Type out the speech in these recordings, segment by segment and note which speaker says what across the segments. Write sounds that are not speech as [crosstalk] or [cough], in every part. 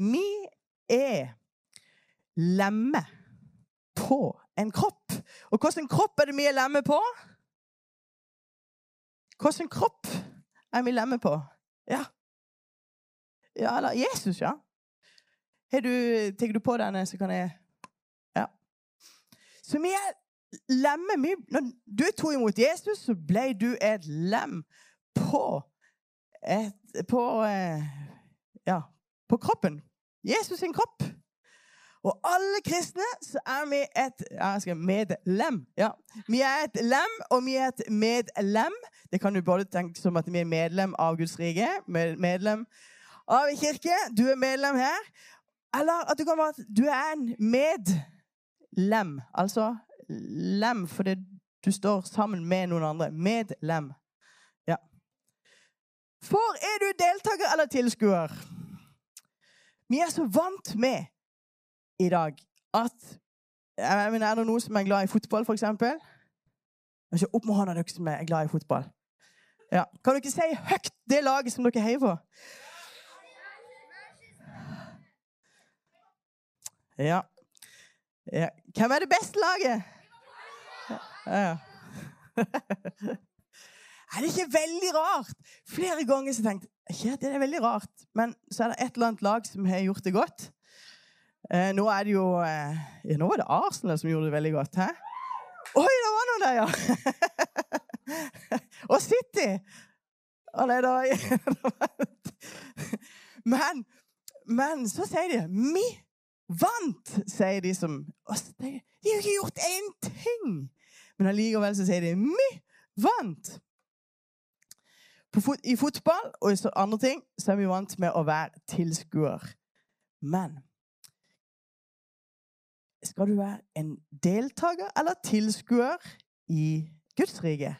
Speaker 1: vi er lemmer på en kropp. Og hvilken kropp er det vi er lemmer på? Hvilken kropp er vi lemmer på? Ja. Ja, eller Jesus, ja. Har du, Tar du på denne, så kan jeg Ja. Så vi er lemmer. Når du tok imot Jesus, så ble du et lem på et, På eh, Ja, på kroppen. Jesus sin kropp. Og alle kristne så er vi et medlem. Ja. Vi er et lem, og vi er et medlem. Det kan du både tenke som at vi er medlem av Guds rike, medlem av en kirke. Du er medlem her. Eller at du kan være at du er en medlem. Altså lem fordi du står sammen med noen andre. Medlem. Ja. For er du deltaker eller tilskuer? Vi er så vant med i dag at jeg mener, Er det noen som er glad i fotball, f.eks.? Ikke opp med hånda dere som er glad i fotball. Ja. Kan dere si høyt det laget som dere heier på? Ja. ja. Hvem er det beste laget? Ja. Er det ikke veldig rart? Flere ganger så tenkte jeg ja, det er veldig rart. Men så er det et eller annet lag som har gjort det godt. Eh, nå er det jo eh, ja, Nå var det Arsenal som gjorde det veldig godt. Hæ? Oi, det var noen der, ja! [laughs] Og City! [laughs] men, men så sier de 'Vi vant', sier de som De har ikke gjort én ting! Men allikevel så sier de 'Vi vant'. Fot I fotball og i andre ting så er vi vant med å være tilskuer. Men skal du være en deltaker eller tilskuer i Guds rike?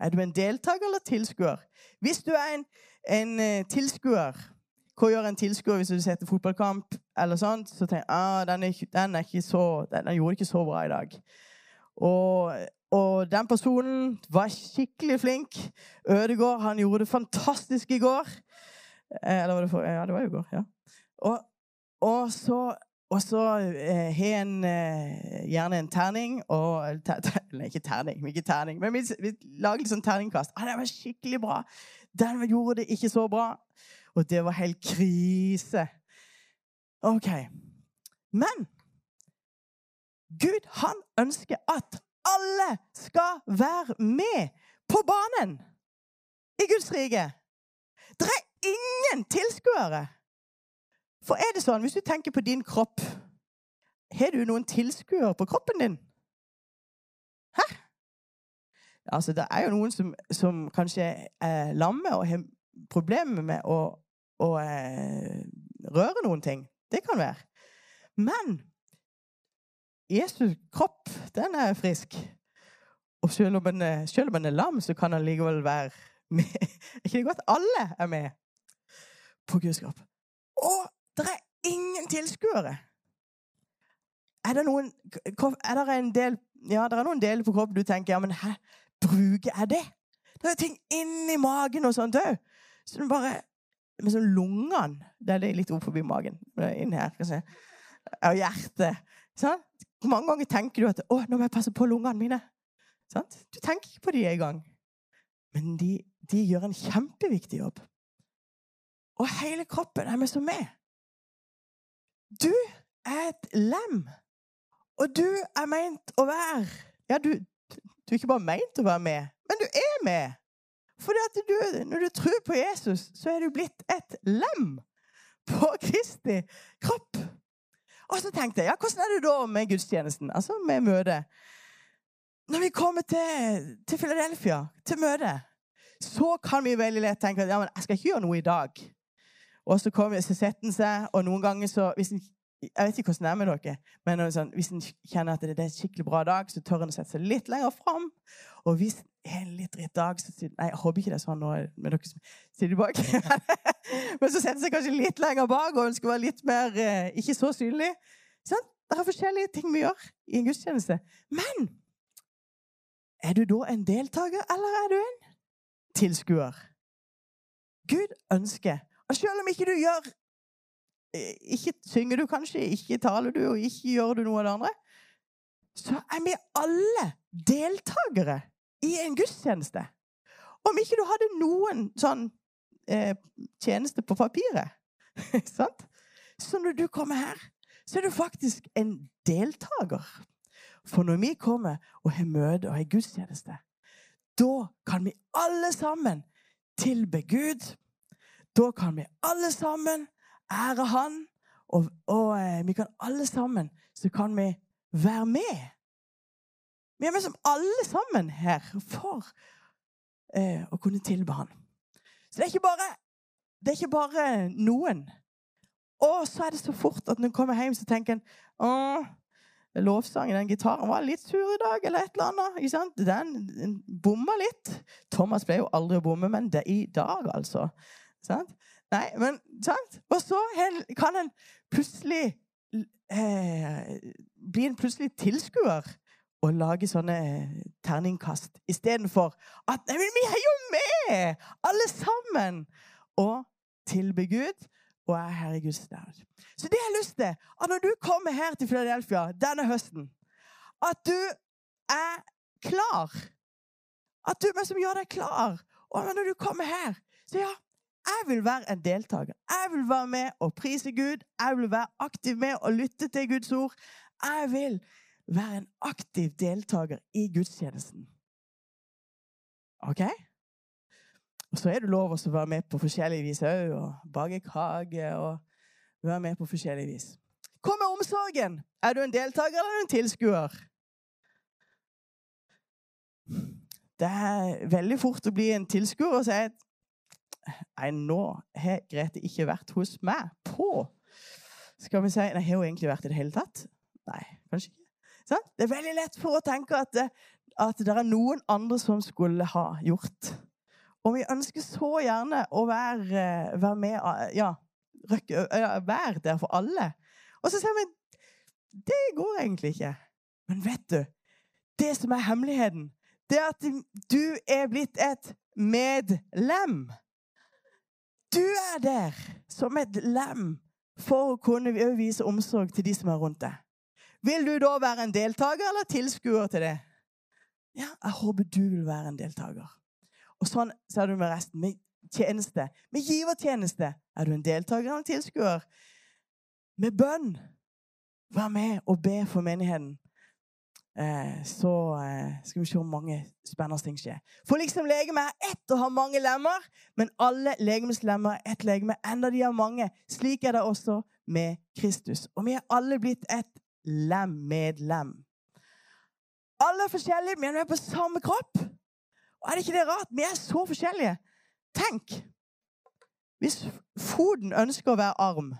Speaker 1: Er du en deltaker eller tilskuer? Hvis du er en, en uh, tilskuer Hva gjør en tilskuer hvis du setter fotballkamp? eller sånt, Så tenker jeg ah, den, den, er så, den gjorde ikke så bra i dag. Og, og, den personen var skikkelig flink. Ødegård han gjorde det fantastisk i går. Eh, eller var det for Ja, det var i går. ja. Og, og så og så eh, en eh, gjerne en terning og ter, ter, Nei, ikke terning, ikke terning, men vi, vi lager litt sånn terningkast. Ah, 'Den var skikkelig bra.' Den gjorde det ikke så bra. Og det var helt krise. OK. Men Gud, han ønsker at alle skal være med på banen i Guds rike. Det er ingen tilskuere. For er det sånn, hvis du tenker på din kropp Har du noen tilskuere på kroppen din? Hæ? Altså, det er jo noen som, som kanskje er lamme og har problemer med å, å eh, røre noen ting. Det kan være. Men Jesu kropp, den er frisk. Og selv om en, selv om en er lam, så kan han likevel være med. Er [laughs] ikke det godt alle er med på Guds kropp? Og det er ingen tilskuere. Er det noen Er det en del Ja, det er noen deler på kroppen du tenker ja, men hæ, bruker jeg det? Det er ting inni magen og sånt òg. Så du bare Med sånn lungene Det er litt opp forbi magen. Inn her. Og hjertet. Sånn? Hvor mange ganger tenker du at 'Å, nå må jeg passe på lungene mine'? Sant? Du tenker ikke på de engang. Men de, de gjør en kjempeviktig jobb. Og hele kroppen er med som med. Du er et lem. Og du er meint å være Ja, du, du er ikke bare meint å være med, men du er med. For når du tror på Jesus, så er du blitt et lem på Kristi kropp. Og så tenkte jeg, ja, hvordan er det da med gudstjenesten? Altså med møtet. Når vi kommer til, til Philadelphia, til møtet, så kan vi veldig lett tenke at ja, men jeg skal ikke gjøre noe i dag. Og så kommer så setter en seg, og noen ganger så hvis en, Jeg vet ikke hvordan det er med dere, men sånn, hvis en kjenner at det er en skikkelig bra dag, så tør en å sette seg litt lenger fram. Og hvis det er en litt dritt dag, så sier Nei, jeg håper ikke det er sånn nå med dere som sitter bak. [laughs] men så setter seg kanskje litt lenger bak og ønsker å være litt mer eh, ikke så synlig. Sånn? Det er forskjellige ting vi gjør i en gudstjeneste. Men er du da en deltaker, eller er du en tilskuer? Gud ønsker Og selv om ikke du gjør Ikke synger du kanskje, ikke taler du, og ikke gjør du noe av det andre, så er vi alle deltakere i en gudstjeneste. Om ikke du hadde noen sånn eh, tjeneste på papiret. [laughs] Sant? Så når du kommer her, så er du faktisk en deltaker. For når vi kommer og har møte og har gudstjeneste, da kan vi alle sammen tilbe Gud. Da kan vi alle sammen ære Han. Og, og eh, vi kan alle sammen så kan vi være med. Vi er med som alle sammen her for eh, å kunne tilbe han. Så det er bare, det er ikke bare noen. Og så er det så fort at når en kommer hjem, så tenker en Åh, lovsangen, den gitaren var litt sur i dag, eller et eller annet. ikke sant? Den, den bomma litt. Thomas ble jo aldri å bomme, men det i dag, altså. Sant? Nei, men sant? Og så kan en plutselig eh, bli en plutselig tilskuer og lage sånne eh, terningkast istedenfor at Nei, men vi er jo med, alle sammen! Og tilbe Gud og er her i Guds navn. Så det har jeg lyst til, at når du kommer her til Philadelphia denne høsten, at du er klar. At du er som gjør deg klar. Og når du kommer her, så ja, jeg vil være en deltaker. Jeg vil være med og prise Gud. Jeg vil være aktiv med og lytte til Guds ord. Jeg vil være en aktiv deltaker i gudstjenesten. OK? Og så er det lov å være med på forskjellig vis òg, og bake kake og være med på forskjellig vis. Hva med omsorgen? Er du en deltaker eller en tilskuer? Det er veldig fort å bli en tilskuer og si at Nei, nå har Grete ikke vært hos meg på Skal vi si Nei, har hun egentlig vært i det hele tatt? Nei, kanskje ikke. Det er veldig lett for å tenke at det, at det er noen andre som skulle ha gjort. Og vi ønsker så gjerne å være, være med Ja, være der for alle. Og så ser vi det går egentlig ikke. Men vet du, det som er hemmeligheten, det er at du er blitt et medlem. Du er der som et lem for å kunne vise omsorg til de som er rundt deg. Vil du da være en deltaker eller tilskuer til det? Ja, jeg håper du vil være en deltaker. Og sånn ser du med resten. Med tjeneste. Med givertjeneste. Er du en deltaker eller en tilskuer? Med bønn. Vær med og be for menigheten. Eh, så eh, skal vi se hvor mange spennende ting skjer. For liksom legeme er ett og har mange lemmer, men alle legemslemmer er ett legeme, enda de har mange. Slik er det også med Kristus. Og vi er alle blitt et lem med lem. Alle er forskjellige, men vi er på samme kropp. Og er det ikke det rart? Vi er så forskjellige. Tenk hvis foten ønsker å være arm,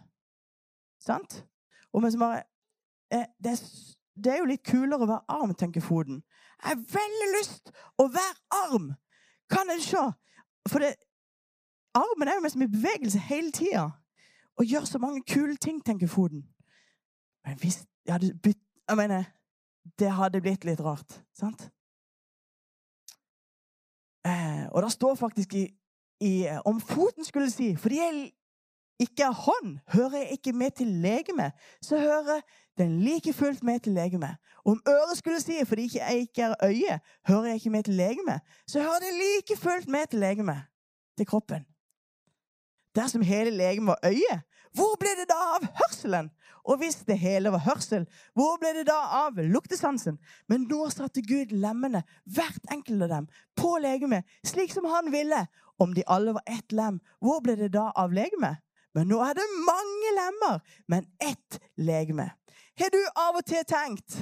Speaker 1: sant? Og mens bare eh, det, er, det er jo litt kulere å være arm, tenker Foden. Jeg har veldig lyst å være arm. Kan en se? For det, armen er jo mest i bevegelse hele tida og gjør så mange kule ting, tenker Foden. Men hvis jeg hadde bytt Jeg mener, det hadde blitt litt rart, sant? Eh, og det står faktisk i, i, Om foten skulle si Fordi jeg ikke er hånd, hører jeg ikke med til legemet, så hører den like fullt med til legemet. Om øret skulle si fordi jeg ikke er øye, hører jeg ikke med til legemet, så hører det like fullt med til legemet, til kroppen. Dersom hele legemet var øye, hvor ble det da av hørselen? Og hvis det hele var hørsel, hvor ble det da av luktesansen? Men nå satte Gud lemmene, hvert enkelt av dem, på legemet, slik som han ville. Om de alle var ett lem, hvor ble det da av legemet? Men nå er det mange lemmer, men ett legeme. Har du av og til tenkt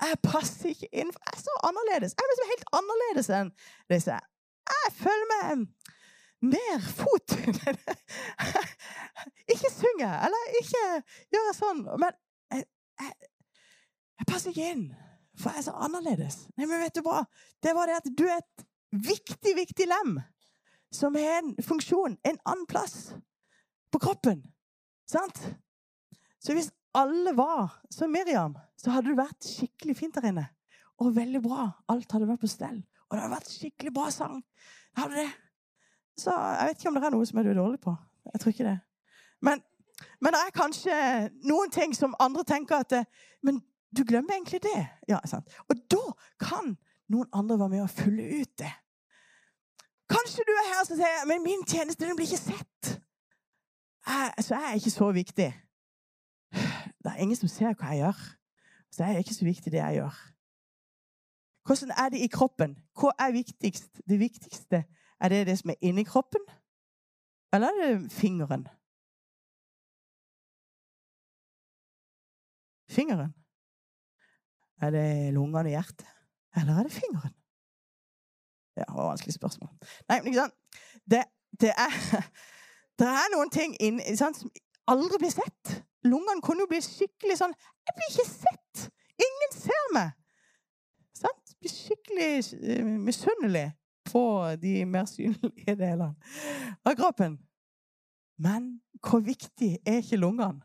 Speaker 1: jeg passer ikke inn, for jeg er så annerledes. Jeg er liksom helt annerledes enn disse. Jeg føler meg mer fot. [laughs] ikke synge, eller ikke gjøre sånn. Men jeg, jeg, jeg, passer ikke inn, for jeg er så annerledes. Nei, men vet du hva? Det var det at du er et viktig, viktig lem som har en funksjon en annen plass på kroppen. Sant? Så hvis alle var som Miriam, så hadde det vært skikkelig fint der inne. Og veldig bra. Alt hadde vært på stell. Og det hadde vært skikkelig bra sang. Hadde det. Så jeg vet ikke om det er noe som er du er dårlig på. Jeg tror ikke det. Men, men det er kanskje noen ting som andre tenker at det, Men du glemmer egentlig det. Ja, sant? Og da kan noen andre være med og fylle ut det. Kanskje du er her som sier men min tjeneste den blir ikke sett. Jeg, så er ikke så viktig. Det er ingen som ser hva jeg gjør. Så det er ikke så viktig, det jeg gjør. Hvordan er det i kroppen? Hva er viktigst? Det viktigste er det det som er inni kroppen, eller er det fingeren? Fingeren? Er det lungene og hjertet? Eller er det fingeren? Ja, det var vanskelig spørsmål. Nei, men ikke sant? Det, det, er, [laughs] det er noen ting inn, sant, som aldri blir sett. Lungene kunne jo bli skikkelig sånn 'Jeg blir ikke sett! Ingen ser meg!' Sant? Blir skikkelig uh, misunnelig på de mer synlige delene av kroppen. Men hvor viktig er ikke lungene?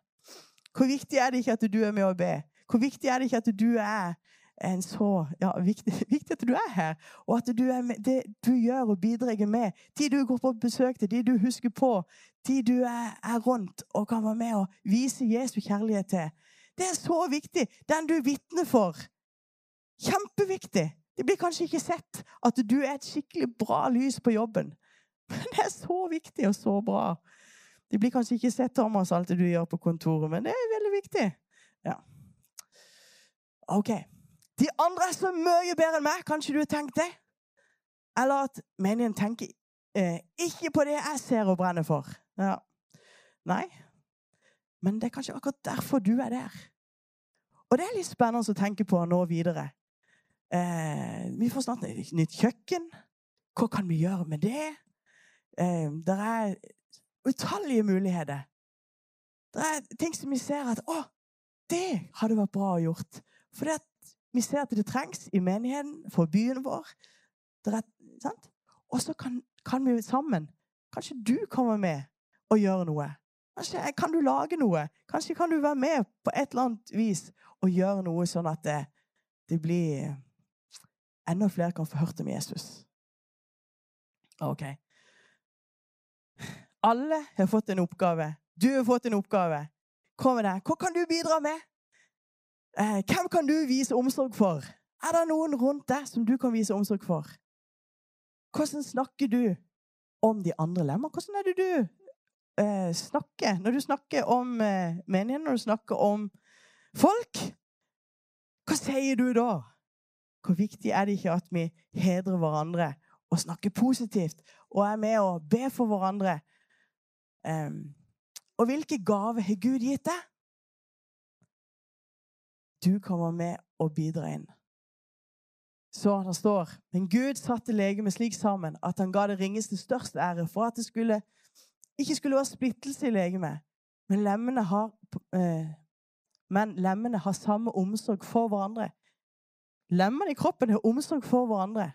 Speaker 1: Hvor viktig er det ikke at du er med å be? Hvor viktig er det ikke at du er en så ja, viktig, [laughs] viktig, at du er her, og at du er med, det du gjør og bidrar med, de du går på besøk til, de du husker på, de du er, er rundt og kan være med og vise Jesu kjærlighet til. Det er så viktig. Den du vitner for. Kjempeviktig. Det blir kanskje ikke sett at du er et skikkelig bra lys på jobben, [laughs] men det er så viktig og så bra. Det blir kanskje ikke sett, Thomas, alt det du gjør på kontoret, men det er veldig viktig. Ja. OK. De andre er så mye bedre enn meg. Kanskje du har tenkt det? Eller at menigheten tenker eh, ikke på det jeg ser og brenner for. Ja. Nei. Men det er kanskje akkurat derfor du er der. Og det er litt spennende å tenke på nå videre. Eh, vi får snart et nytt kjøkken. Hva kan vi gjøre med det? Eh, det er utallige muligheter. Det er ting som vi ser at Å, det hadde vært bra å gjort. For det vi ser at det trengs i menigheten, for byen vår. Og så kan, kan, vi sammen Kanskje du kommer med og gjør noe. Kanskje kan du lage noe. Kanskje kan du være med på et eller annet vis og gjøre noe sånn at det, det blir Enda flere kan få hørt om Jesus. OK. Alle har fått en oppgave. Du har fått en oppgave. Kom med det. Hva kan du bidra med? Eh, hvem kan du vise omsorg for? Er det noen rundt deg som du kan vise omsorg for? Hvordan snakker du om de andre lemmer? Hvordan er det du eh, snakker når du snakker om eh, menigheten, når du snakker om folk? Hva sier du da? Hvor viktig er det ikke at vi hedrer hverandre og snakker positivt og er med og ber for hverandre? Um, og hvilke gaver har Gud gitt deg? Du kommer med og bidra inn. Så det står Men Gud satte legemet slik sammen at han ga det ringeste størst ære, for at det skulle, ikke skulle være splittelse i legemet. Men lemmene har, eh, men lemmene har samme omsorg for hverandre. Lemmene i kroppen har omsorg for hverandre.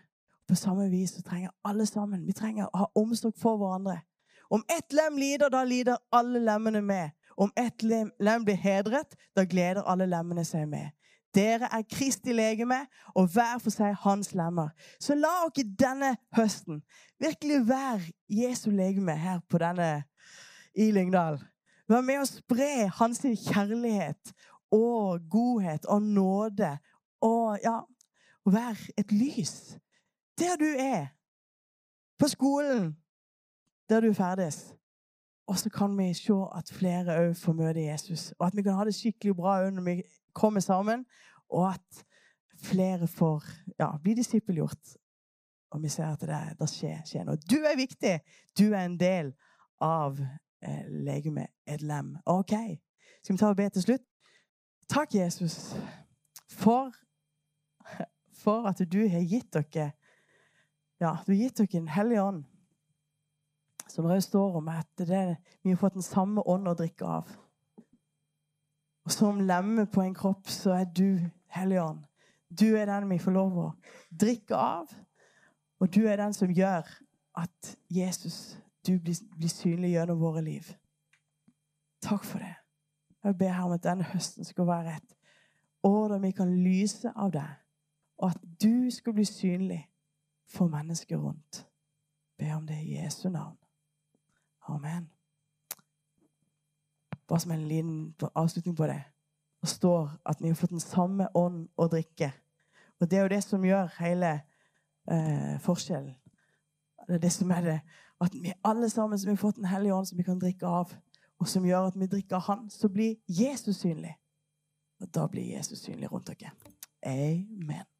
Speaker 1: På samme vis så trenger alle sammen vi trenger å ha omsorg for hverandre. Om ett lem lider, da lider alle lemmene med. Om ett lem blir hedret, da gleder alle lemmene seg med. Dere er Kristi legeme, og hver for seg hans lemmer. Så la dere denne høsten virkelig være Jesu legeme her på denne i Lyngdal. Vær med å spre hans kjærlighet og godhet og nåde og ja, vær et lys der du er. På skolen, der du ferdes. Og så kan vi se at flere òg får møte Jesus. Og at vi kan ha det skikkelig bra når vi kommer sammen. Og at flere får ja, bli disippelgjort. Og vi ser at det, det skjer, skjer, noe. Du er viktig! Du er en del av eh, legemet, et lem. OK. Skal vi ta og be til slutt? Takk, Jesus, for, for at du har gitt dere ja, du har gitt dere en hellig ånd som det står om at det, vi har fått den samme ånd å drikke av. Og som lemme på en kropp, så er du Helligånd. Du er den vi får lov å drikke av. Og du er den som gjør at Jesus, du blir, blir synlig gjennom våre liv. Takk for det. Jeg ber her om at denne høsten skal være et år der vi kan lyse av deg, og at du skal bli synlig for mennesker rundt Be om det i Jesu navn. Amen. Bare som en liten avslutning på det. Det står at vi har fått den samme ånd å drikke. Og det er jo det som gjør hele eh, forskjellen. Det er det som er det. At vi alle sammen som har fått Den hellige ånd som vi kan drikke av, og som gjør at vi drikker av Han, så blir Jesus synlig. Og da blir Jesus synlig rundt dere. Amen.